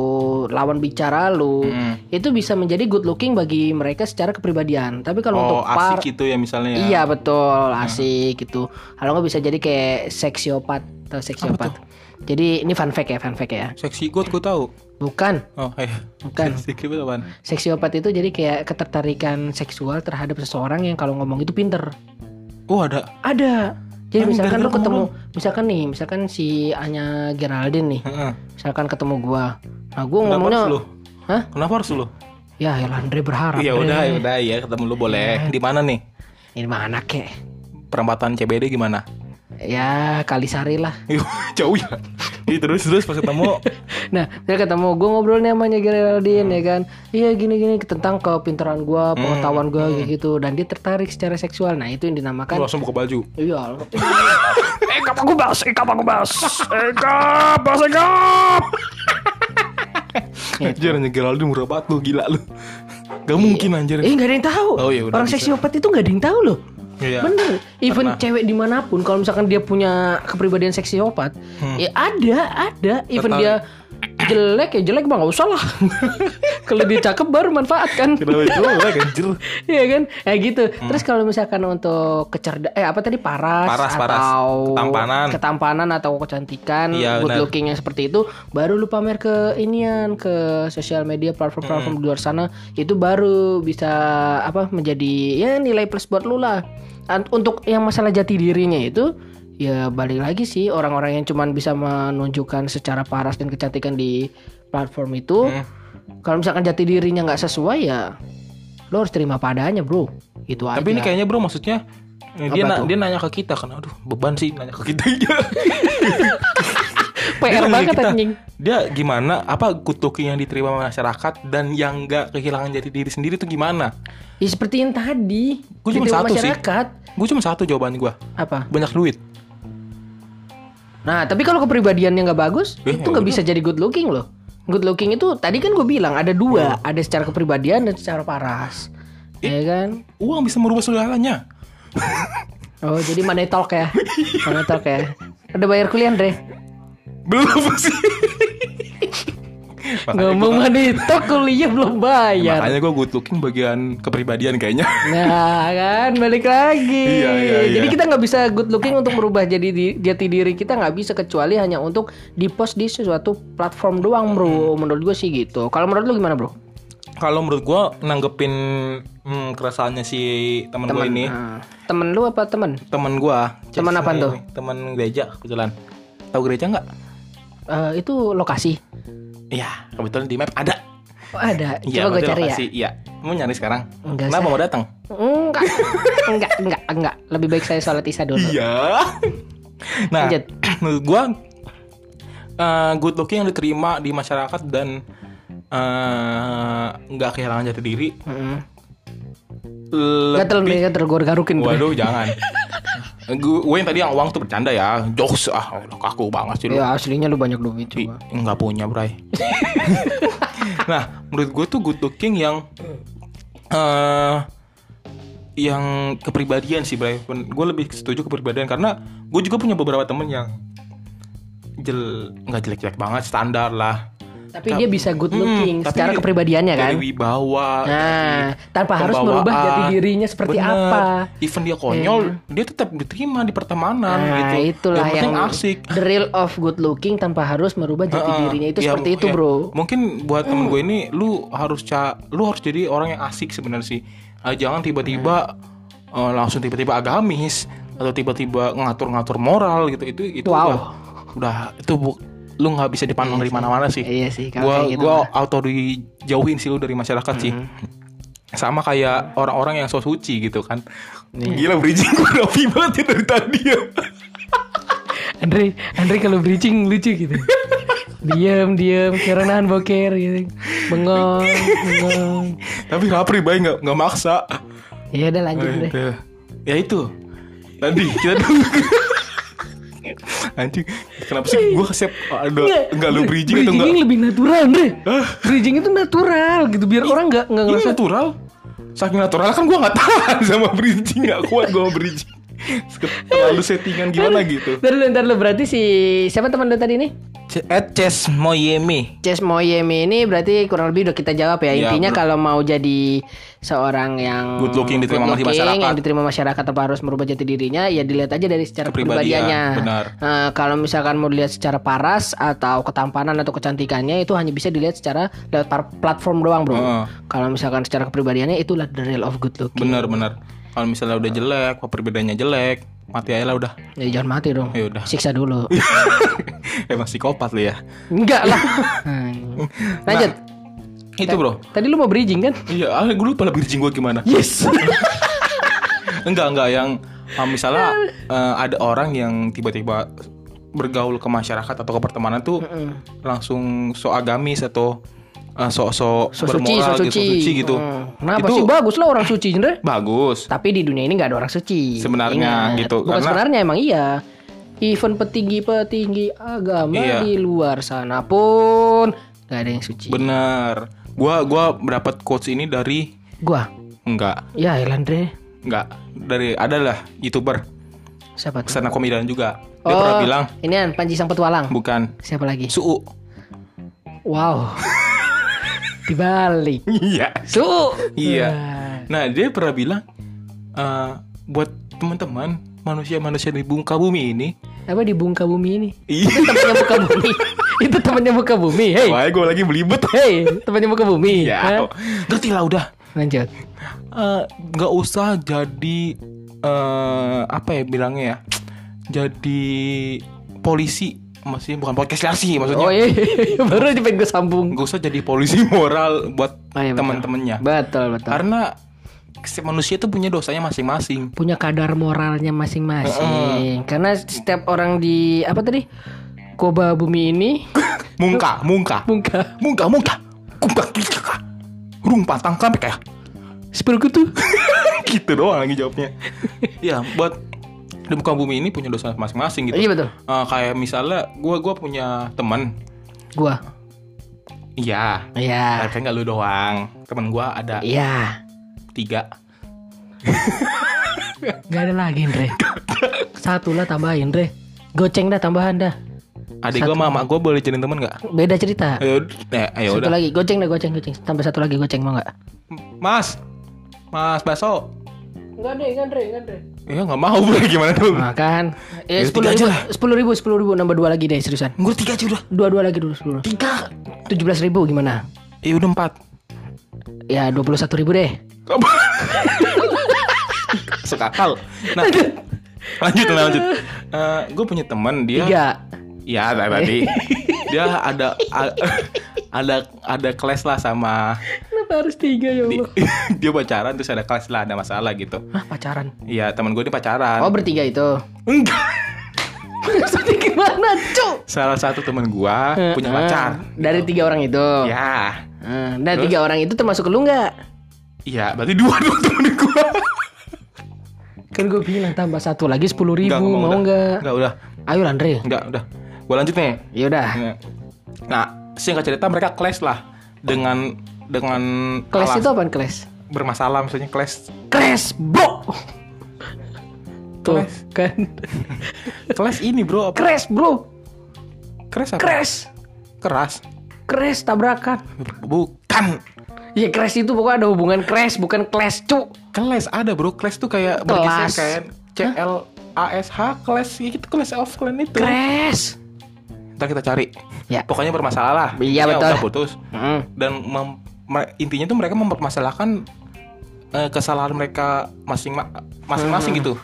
lawan bicara lu, itu bisa menjadi good looking bagi mereka secara kepribadian. Tapi kalau untuk Oh, par asik gitu ya misalnya ya. Iya betul asik gitu. Kalau nggak bisa jadi kayak seksiopat atau seksiopat. Jadi ini fun fact ya, fun fact ya. Seksi good gue tahu. Bukan. Oh, iya. Bukan. Seksi good apaan? Seksiopat itu jadi kayak ketertarikan seksual terhadap seseorang yang kalau ngomong itu pinter. Oh, ada. Ada. Jadi Kan misalkan lu ketemu, misalkan nih, misalkan si Anya Geraldine nih, misalkan ketemu gua. Nah, gua Kenapa ngomongnya, harus lu? hah? Kenapa harus lu? Ya, ya Andre berharap. Ya udah, ya udah ya ketemu lu boleh. Di mana nih? Ini mana kek? Perempatan CBD gimana? Ya, Kalisari lah. Jauh ya. Terus terus pas ketemu Nah, dia ketemu gue ngobrol nih sama Geraldine ya kan. Iya gini-gini tentang kepintaran gua, pengetahuan gua kayak gitu dan dia tertarik secara seksual. Nah, itu yang lu dinamakan langsung buka baju. Iya. Ekap aku bas, ekap aku bas. Ekap, bas ekap. Anjir, anjir Geraldine murah banget lu, gila lu. Gak mungkin anjir. Eh, nggak ada yang tahu. Oh, iya, Orang seksiopat itu nggak ada yang tahu loh. Iya. Bener, even cewek di mana pun kalau misalkan dia punya kepribadian seksiopat, ya ada, ada. Even Hmm. Tertarik. dia jelek ya jelek bang nggak usah lah. kalau dia cakep baru manfaatkan. Kenapa jelek anjir? Iya kan, ya gitu. Terus kalau misalkan untuk kecerda, eh apa tadi paras, Paras, paras. atau Ketampanan. ketampanan atau kecantikan, Iya, good looking yang seperti itu, baru lu pamer ke inian, ke sosial media platform-platform Hmm. di luar sana, itu baru bisa apa menjadi ya nilai plus buat lu lah. untuk yang masalah jati dirinya itu ya balik lagi sih orang-orang yang cuman bisa menunjukkan secara paras dan kecantikan di platform itu Hmm. kalau misalkan jati dirinya nggak sesuai ya lo harus terima padanya bro itu aja Tapi ini kayaknya bro maksudnya eh, dia na- tuh? dia nanya ke kita kan aduh beban sih nanya ke kita PR Dia nanya banget kita, anjing Dia gimana apa looking yang diterima masyarakat dan yang nggak kehilangan jati diri sendiri tuh gimana? ya seperti yang tadi Gua cuma satu sih. masyarakat Gue cuma satu jawaban gue apa banyak duit. Nah, tapi kalau kepribadiannya nggak bagus, Eh, itu nggak udah. bisa jadi good looking loh. Good looking itu tadi kan gue bilang ada dua, ada secara kepribadian dan secara paras. Ya kan? Uang bisa merubah segalanya. Oh, jadi money talk ya. Money talk ya. Udah bayar kuliah, Andre? Belum sih. Ngomong talk kuliah belum bayar. makanya gue good looking bagian kepribadian kayaknya. Nah kan balik lagi. Iya, iya, iya. Jadi kita nggak bisa good looking untuk merubah jadi di- jati diri kita nggak bisa kecuali hanya untuk di post di sesuatu platform doang bro. Menurut gue sih gitu. Kalau menurut lu gimana bro? Kalau menurut gue nanggepin hmm, keresahannya si temen gue ini, Nah, temen lu apa temen? temen gue. Temen apaan tuh? Temen gereja kebetulan. Tahu gereja nggak? Eh, itu lokasi. Iya, kebetulan di map ada. Oh, ada. Iya, Coba gue berarti cari ya. lokasi. Iya, mau nyari sekarang. Enggak Kenapa usah. mau datang? Enggak. enggak, enggak, enggak. Lebih baik saya sholat isya dulu. Iya. nah, Lanjut. menurut gua eh, good looking yang diterima di masyarakat dan eh, nggak kehilangan jati diri. Heeh. le- Gatel nih, gatel gue garukin. Waduh, jangan. Gue gue yang tadi yang uang tuh bercanda ya, jokes ah, udah kaku banget sih lu. Ya aslinya lu banyak duit coba. nggak punya, Bray. nah, menurut gue tuh good looking yang eh yang kepribadian sih, Bray. Gue lebih setuju kepribadian karena gue juga punya beberapa temen yang jel nggak jelek-jelek banget, standar lah. Tapi dia bisa good Hmm, looking tapi secara kepribadiannya kan. Dari wibawa. Nah, tanpa harus merubah jati dirinya seperti Bener. apa. Even dia konyol, dia tetap diterima di pertemanan Nah, gitu. itulah yang, yang, asik. the real of good looking tanpa harus merubah jati Heeh. dirinya itu Ya, seperti itu, ya, Bro. Mungkin buat temen gue ini lu harus ca lu harus jadi orang yang asik sebenarnya sih. Ah, jangan tiba-tiba eh, langsung tiba-tiba agamis atau tiba-tiba ngatur-ngatur moral gitu. Itu itu Wow. udah udah itu bu, lu nggak bisa dipandang dari mana-mana sih. Iya sih, Gua gitu gua mah. auto dijauhin sih lu dari masyarakat sih. Sama kayak orang-orang yang so suci gitu kan. Gila bridging gue rapi banget ya dari tadi ya. Andre, Andre kalau bridging lucu gitu. diam, diam, kira nahan boker gitu. Bengong, bengong. Tapi rapri baik nggak nggak maksa. Ya udah lanjut deh. Ya itu. Tadi kita dulu. Anjing, kenapa sih gue kasih ada enggak lu bridging atau Bridging enggak? lebih natural, Andre. Hah? Bridging itu natural gitu biar orang nggak nggak Ini ngerasa natural. Saking natural kan gue nggak tahan sama bridging, nggak kuat gue bridging. Terlalu settingan gimana gitu. Ntar lu, ntar lu berarti si siapa teman lu tadi nih? At Chess Moyemi. Ces Moyemi ini berarti kurang lebih udah kita jawab ya. Iya, Intinya kalau mau jadi seorang yang Good looking diterima good looking, masyarakat. yang diterima masyarakat tanpa harus merubah jati dirinya, ya dilihat aja dari secara Kepribadian, kepribadiannya. benar. Nah, kalau misalkan mau dilihat secara paras atau ketampanan atau kecantikannya itu hanya bisa dilihat secara lewat platform doang, Bro. Heeh. Kalau misalkan secara kepribadiannya itulah the real of good looking. Bener bener. Kalau misalnya udah jelek, perbedaannya jelek, mati aja lah udah. Ya jangan mati dong. Ya udah. Siksa dulu. Emang psikopat lu ya. Enggak lah. Hmm. Lanjut. Itu bro. Tadi lu mau bridging kan? Iya, ah, gue lupa lah bridging gue gimana. Yes. enggak enggak yang ah, misalnya eh, ada orang yang tiba-tiba bergaul ke masyarakat atau ke pertemanan tuh langsung so agamis atau eh, so-so So suci, bermoral so gitu, so suci. suci gitu. Hmm. Kenapa itu sih bagus lah orang suci, Andre? bagus. Tapi di dunia ini nggak ada orang suci. Sebenarnya Ingat. gitu, Bukan karena- sebenarnya emang iya. Even petinggi-petinggi agama Iya. di luar sana pun nggak ada yang suci. Bener. Gua gua mendapat quotes ini dari Gua, enggak ya Elandre. enggak dari adalah youtuber Siapa tuh? stand up comedian juga. Dia pernah bilang ini kan Panji Sang Petualang. bukan Siapa lagi? suu. Wow. Dibalik. Iya. Su. Iya. Nah. Dia pernah bilang eh, buat teman-teman manusia-manusia di muka bumi ini. Apa di bungka bumi ini? Iya. Temannya bumi. Itu temannya muka bumi. Hey. Wah, gue lagi belibet. Hey, temannya muka bumi. Ya, Hah? ngerti lah udah. Lanjut. Eh, Nggak usah jadi eh apa ya bilangnya ya? Jadi polisi maksudnya bukan podcast sih maksudnya. Oh iya, iya, iya. baru aja pengen gue sambung. Gak usah jadi polisi moral buat Oh, iya, teman-temannya. Betul betul. Karena setiap manusia itu punya dosanya masing-masing. Punya kadar moralnya masing-masing. Karena setiap orang di apa tadi? Koba bumi ini Mungka, mungka, muka mungka, mungka, kumpang kika, rung patang kampe kayak seperti itu. gitu doang lagi jawabnya. ya buat di muka bumi ini punya dosa masing-masing gitu. Iya betul. Eh, kayak misalnya gua gua punya teman, Gua. iya, Iya. tapi nggak lu doang. Teman gua ada Iya. tiga. Gak ada lagi, Andre. Satu lah tambahin, Andre. Goceng dah tambahan dah. Adik gua sama mak gua boleh jadi teman nggak? Beda cerita. Ayo, eh, ayo Satu udah. lagi, goceng dah, goceng, goceng. Tambah satu lagi goceng mau nggak? Mas, Mas Baso. Enggak deh, enggak deh, enggak deh. Ya nggak mau bro gimana tuh? Makan. Ya Ya, sepuluh tiga ribu, aja lah. sepuluh ribu, sepuluh ribu, nambah dua lagi deh seriusan. Gue tiga aja udah. Dua dua lagi dulu sepuluh. Tiga. Tujuh belas ribu gimana? Ya udah empat. Ya dua puluh satu ribu deh. Sekakal. Nah, lanjut lanjut. gue punya teman dia. Tiga. Ya tadi dia ada ada ada kelas lah sama harus tiga ya di- Allah? dia pacaran terus ada kelas lah ada masalah gitu. Hah pacaran? Iya teman gue ini pacaran. Oh bertiga itu. Enggak. Maksudnya gimana cu? Salah satu teman gue punya pacar. Dari tiga orang itu. Ya. Eh, Dan tiga orang itu termasuk lu nggak? Iya berarti dua dong temen gue. Kan gue bilang tambah satu lagi sepuluh ribu mau nggak? Enggak udah. Ayo Andre. Enggak udah. Gue lanjut nih. Ya udah. Nah, singkat cerita mereka clash lah dengan dengan Kelas alas- itu apaan kelas? bermasalah misalnya clash Crash bro. Tuh Crash. kan. clash ini bro apa Crash bro. clash apa Crash. keras Crash tabrakan. bukan Ya crash itu pokoknya ada hubungan crash bukan clash cu. clash ada bro clash tuh kayak Kelas. bergeser kayak C L A S H clash ya gitu clash of clan itu Crash. ntar kita cari Ya. pokoknya bermasalah lah Iya, Ya, betul. udah putus Hmm. dan mem- me- intinya tuh mereka mempermasalahkan eh, kesalahan mereka masing masing-masing gitu.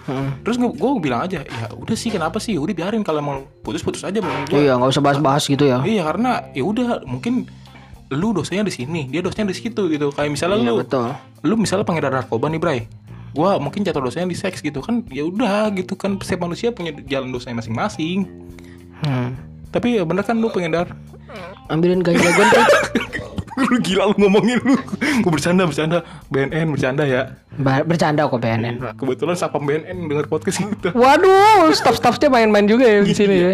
Terus gue bilang aja, ya udah sih kenapa sih? Udah biarin kalau mau putus-putus aja. Gua, Iya nggak usah bahas-bahas gitu ya. Iya karena ya udah mungkin lu dosanya di sini, dia dosanya di situ gitu. Kayak misalnya Iya lu, betul. lu misalnya pengedar narkoba nih, Bray. Gua mungkin jatuh dosanya di seks gitu kan. Ya udah gitu kan setiap manusia punya jalan dosanya masing-masing. Hmm. Tapi ya bener kan lu pengedar Ambilin ganja gue lu gila lu ngomongin lu. Gue bercanda bercanda. BNN bercanda ya. Bercanda kok BNN. kebetulan sapam BNN denger podcast kita Waduh, staff-staffnya main-main juga ya di sini ya.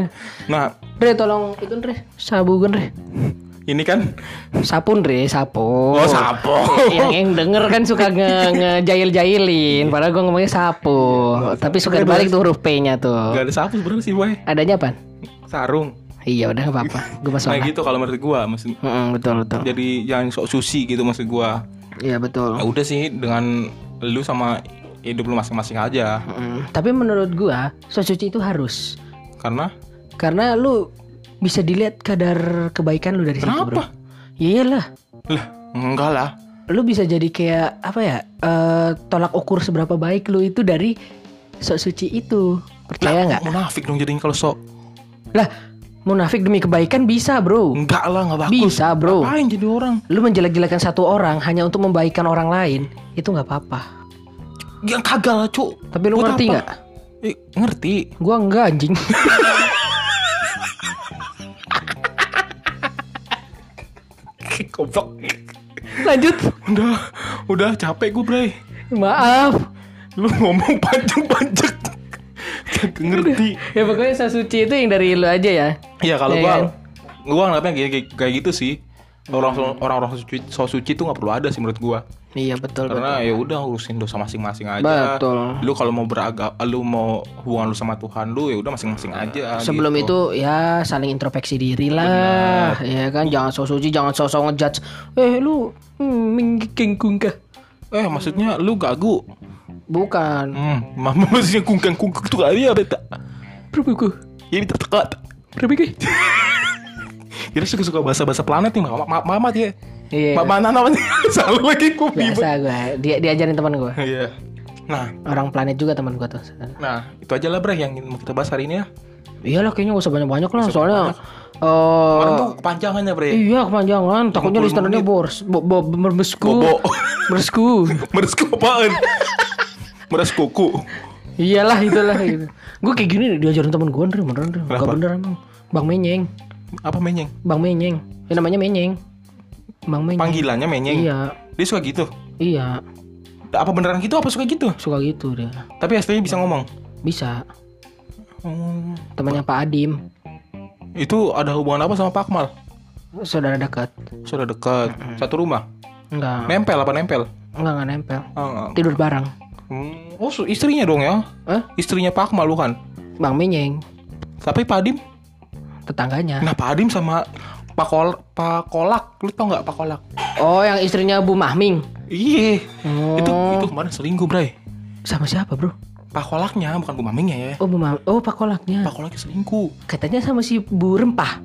nah. Re tolong itu Re, sabukan Re. ini kan? Sapun Re, sapu. oh sapo yang yang denger kan suka nge ngejail-jailin padahal gue ngomongnya sapu. Tapi suka dibalik tuh huruf P-nya tuh. Gak ada sapu sebenarnya sih boy. Adanya apa? Sarung iya udah gak apa-apa. Gue masuk nah gitu kalau menurut gua maksud Mm-mm, betul betul. Jadi jangan sok susi gitu maksud gua. Iya betul. Ya udah sih dengan lu sama hidup lu masing-masing aja. Mm, tapi menurut gua sok suci itu harus. Karena? Karena lu bisa dilihat kadar kebaikan lu dari situ bro. Kenapa? iyalah. Lah enggak lah. Lu bisa jadi kayak apa ya eh, tolak ukur seberapa baik lu itu dari sok suci itu. Percaya nggak? munafik dong jadinya kalau sok. Lah munafik demi kebaikan bisa bro enggak lah nggak bagus Bisa, bro. Ngapain jadi orang lu menjelek-jelekan satu orang hanya untuk membaikkan orang lain itu nggak apa-apa yang kagak lah cuk tapi lu Buat ngerti apa? nggak Eh, ngerti gua enggak anjing Goblok. lanjut Udah, udah capek gue, Bray. maaf Lu ngomong panjang-panjang. Ngerti. ya pokoknya sasuci itu yang dari lu aja ya Iya, kalau Iya gua kan? gua ngeliatnya kayak, kayak, kayak gitu sih. Orang orang orang suci, so suci tuh nggak perlu ada sih menurut gua. iya betul Karena ya udah urusin dosa masing-masing aja. Betul. Lu kalau mau beragam, lu mau hubungan lu sama Tuhan lu ya udah masing-masing aja. sebelum gitu. itu ya saling introspeksi diri lah ya kan jangan so suci jangan sosok ngejudge eh lu hmm, kungkah Eh, maksudnya lu gagu. Bukan Hmm, mama maksudnya kungkang-kungkang tuh kali ya, beta. berbuku Ini tertekat. berbuku Kira suka-suka bahasa-bahasa planet nih, mama, mama, mama dia. iya Mama Nana? Selalu lagi kopi. biasa gue dia diajarin teman gue Iya. Nah, Orang planet juga teman gua tuh. nah itu aja lah bre yang mau kita bahas hari ini ya. Iyalah kayaknya gak usah banyak-banyak lah soalnya eh Kemarin tuh kepanjangan ya bre. Iya kepanjangan, takutnya 50 listenernya menit. bors, bo, bo, berbesku, Bobo. apaan? Meres kuku. Iyalah itulah gitu. Gue kayak gini nih, diajarin temen gue Andre, beneran Andre. Gak Kenapa? bener emang. Bang Menyeng, Apa menyeng? Bang Menyeng. Ya namanya Menyeng. Bang Menyeng. Panggilannya menyeng. Iya, Dia suka gitu. iya. Apa beneran gitu apa suka gitu? Suka gitu dia. Tapi aslinya bisa ngomong. Bisa. Oh. Temannya Pak Adim, Itu ada hubungan apa sama Pak Akmal? saudara dekat. Sudah dekat. Satu rumah. Enggak, Nempel apa nempel? enggak enggak nempel. Oh, Tidur bareng. Hmm. Oh, istrinya dong ya? Eh, Istrinya Pak Akmal bukan? Bang Menyeng, Tapi Pak Adim? tetangganya. Nah, Pak Adim sama Pak Kol Pak Kolak, lu tau nggak Pak Kolak? Oh, yang istrinya Bu Mahming. Iya. Oh. Itu itu kemarin selingkuh, Bray. Sama siapa, Bro? Pak Kolaknya bukan Bu Mamingnya ya. Oh, Bu Mam Oh, Pak Kolaknya. Pak Kolaknya selingkuh. Katanya sama si Bu Rempah.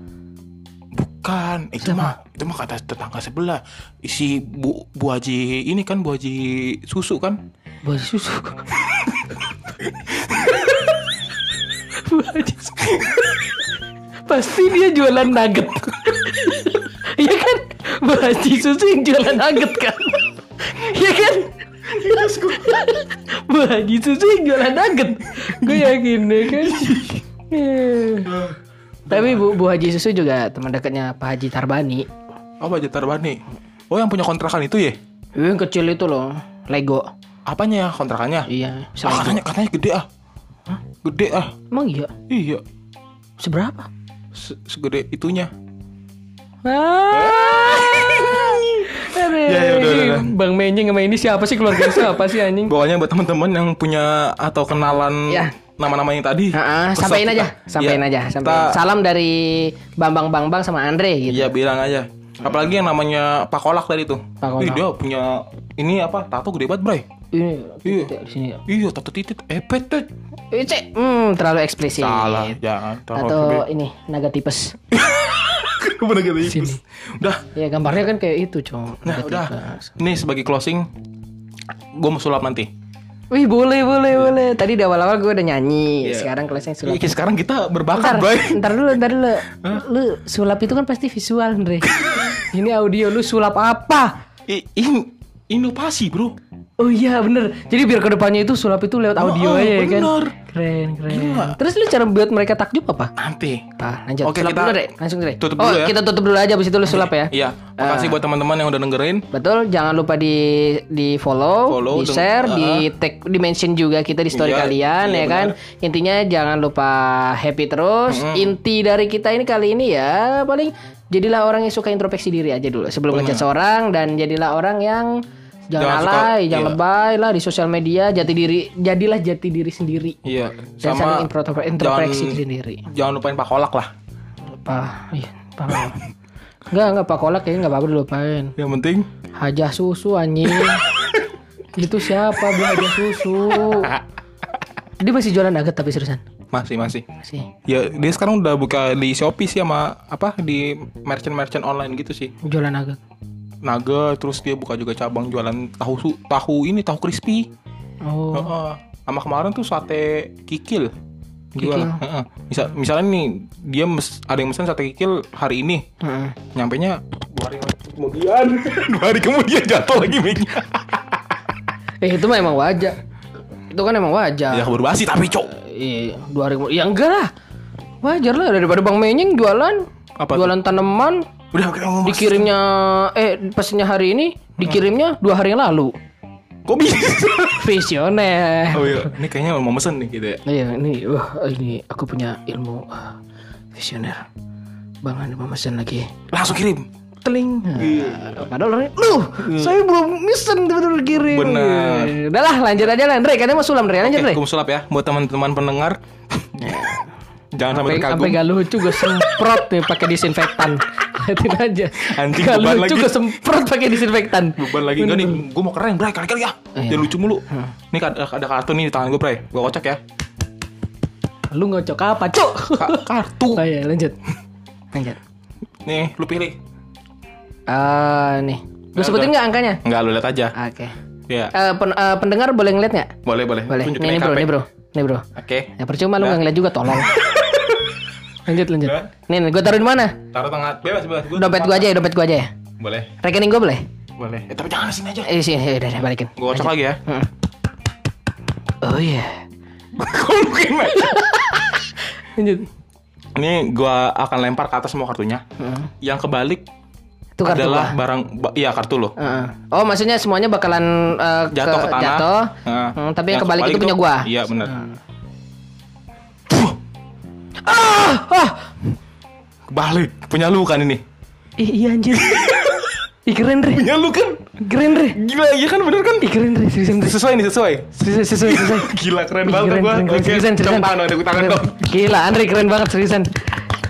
Bukan, itu mah itu mah kata tetangga sebelah. Isi Bu Bu Haji ini kan Bu Haji susu kan? Bu Haji susu. Haji. Pasti dia jualan nugget. Iya kan? Bu Haji susu yang jualan nugget kan? Iya kan? Bu Haji susu yang jualan nugget. Gue yakin deh kan. Iya. Tapi Bu, Bu Haji Susu juga teman dekatnya Pak Haji Tarbani. Apa Jatar Bani? Oh, yang punya kontrakan itu ya? Yang kecil itu loh, Lego. Apanya ya kontrakannya? Iya, Ah, katanya katanya gede ah. Gede ah. Emang iya? Iya. Seberapa? Se- segede itunya. Aduh, Ya, ya, udah, udah, udah. Bang Menyeng sama ini siapa sih keluarga siapa sih anjing? Bawahnya buat teman-teman yang punya atau kenalan Ya. nama-nama yang tadi. Ah, ah, Pesan sampein kita. aja, sampein Iya. aja, sampein. Kita- Salam dari Bambang Bambang sama Andre gitu. Iya bilang aja. Apalagi yang namanya Pak Kolak tadi tuh. Pak Kolak. Ih, dia punya ini apa? Tato gede banget, Bray. Ini Iya. di sini. ya. Iya, tato titit. Epet tuh. Eh, cek, hmm, terlalu eksplisit. Salah, jangan. Atau ini naga tipes. Bener gitu. Sini. Udah. Ya gambarnya kan kayak itu, Cong. Nah, Naga udah. tipes. Ini sebagai closing gue mau sulap nanti. Wih, boleh, boleh, boleh. Tadi di awal-awal gue udah nyanyi. Iya. Sekarang kelasnya sulap. Ih, sekarang kita Ntar, berbakat, Bray. ntar dulu, ntar dulu. Lu sulap itu kan pasti visual, Andre. Ini audio lu sulap apa? I- in- inovasi, Bro. Oh iya bener Jadi biar ke depannya itu sulap itu lewat audio Oh, aja ya kan bener. Keren keren Gila. Terus lu cara buat mereka takjub apa? Nanti. Ah, lanjut Oke, sulap kita dulu deh Langsung deh tutup Oh dulu ya. kita tutup dulu aja Abis itu lu sulap ya Iya, makasih buat teman-teman yang udah dengerin. Betul, jangan lupa di di follow, Follow, di share, di tag, di mention juga kita di story Iya, kalian iya ya kan. Intinya jangan lupa happy terus. Inti dari kita ini kali ini ya paling jadilah orang yang suka introspeksi diri aja dulu sebelum ngejudge seorang dan jadilah orang yang jangan, Jangan suka- alay, jangan iya. lebay lah di sosial media, jati diri, jadilah jati diri sendiri. Iya, Dan sama intro- introspeksi jangan- sendiri. Jangan lupain Pak Kolak lah. Pak, iya, Pak. Enggak, enggak Pak Kolak kayaknya enggak apa-apa dilupain. Yang penting Hajah susu anjing. itu siapa bu hajah susu? Dia masih jualan nugget tapi seriusan. masih masih. Masih. Ya dia sekarang udah buka di Shopee sih sama apa di merchant-merchant online gitu sih. Jualan nugget. Naga terus dia buka juga cabang jualan tahu su- tahu ini tahu crispy. Oh. Heeh. Sama kemarin tuh sate kikil. Kikil. Jual. Heeh. Misal misalnya nih dia mes- ada yang pesan sate kikil hari ini. Heeh. Nyampe nya dua hari kemudian. dua hari kemudian jatuh lagi minyak. Eh itu mah emang wajar. Itu kan emang wajar. ya basi tapi cok. Iya, dua hari kemudian. Ya enggak lah. Wajar lah daripada Bang Menyeng jualan. Apa tuh? jualan tanaman Udah kita ngomong dikirimnya eh pesennya hari ini dikirimnya dua hari yang lalu. Kok bisa? Visioner. oh iya, ini kayaknya mau mesen nih gitu ya. Iya ini wah ini aku punya ilmu ah, visioner. Bang ada memesan lagi. Langsung kirim. Teling. Nah, padahal orangnya, lu saya belum mesen tiba-tiba kirim. Benar. Udah lah lanjut aja lah Andre. Katanya mau sulam Andre. Lanjut Andre. kum sulap ya buat teman-teman pendengar. Jangan sampai terkagum. sampai gak lucu gue semprot nih pakai disinfektan. Liatin aja. Anjing, Gak beban lucu lagi. gue semprot pakai disinfektan. Beban lagi enggak nih, gue mau keren, Bray, kali-kali ya. Iya. Jangan lucu mulu. Nih ada, ada kartu nih di tangan gue, Bray. Gue kocok ya. Lu ngocok apa, Cuk? Ka- kartu. Oh iya, lanjut. Lanjut. Nih, lu pilih. Ah, nih. Lu Nah, sebutin nggak angkanya? Enggak, lu lihat aja. Oke. Iya. Eh, pen- eh, pendengar boleh ngeliat nggak? Boleh, boleh. Boleh. Nih, nih bro, nih bro, nih bro. Oke. Ya percuma lu nggak ngeliat juga, tolong. lanjut, lanjut. Dah. Nih, nih gue taruh di mana? Taruh tengah. Bebas, bebas. Gua Dompet gue aja ya, dompet gue aja ya. Boleh. Rekening gue boleh? Boleh. Eh, tapi jangan sini aja. Eh, sini, ya udah, udah, balikin. Gua kocok lagi ya. Hmm. Oh iya. Kok mungkin. Lanjut. Ini gua akan lempar ke atas semua kartunya. Hmm. Yang kebalik Itu kartu adalah gua. barang ba- iya kartu lo. Heeh. Oh, maksudnya semuanya bakalan eh, Jatuh ke tanah. Jatuh. Heeh. Hmm, tapi yang kebalik itu punya gua. Iya, benar. Ah, ah. Kebalik. Punya lu kan ini. Ih, iya anjir. Ih, keren, Re. Punya lu kan. Keren, Re. Gila, iya kan bener kan? Ih, keren, Re. Seriusan, Re. Sesuai nih, sesuai. Sesuai, sesuai, sesuai. Gila, keren Ih, banget keren, gua. keren, keren. Oke, Seriusan, seriusan. tangan tepuk tangan dong. Gila, Andre keren banget seriusan.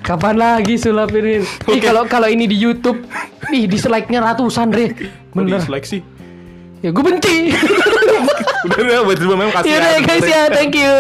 Kapan lagi sulapin? Ih, Oke. kalau kalau ini di YouTube, ih dislike-nya ratusan, Re. Bener. dislike sih? Ya gue benci. Udah, udah, buat memang kasih ya guys ya, thank you.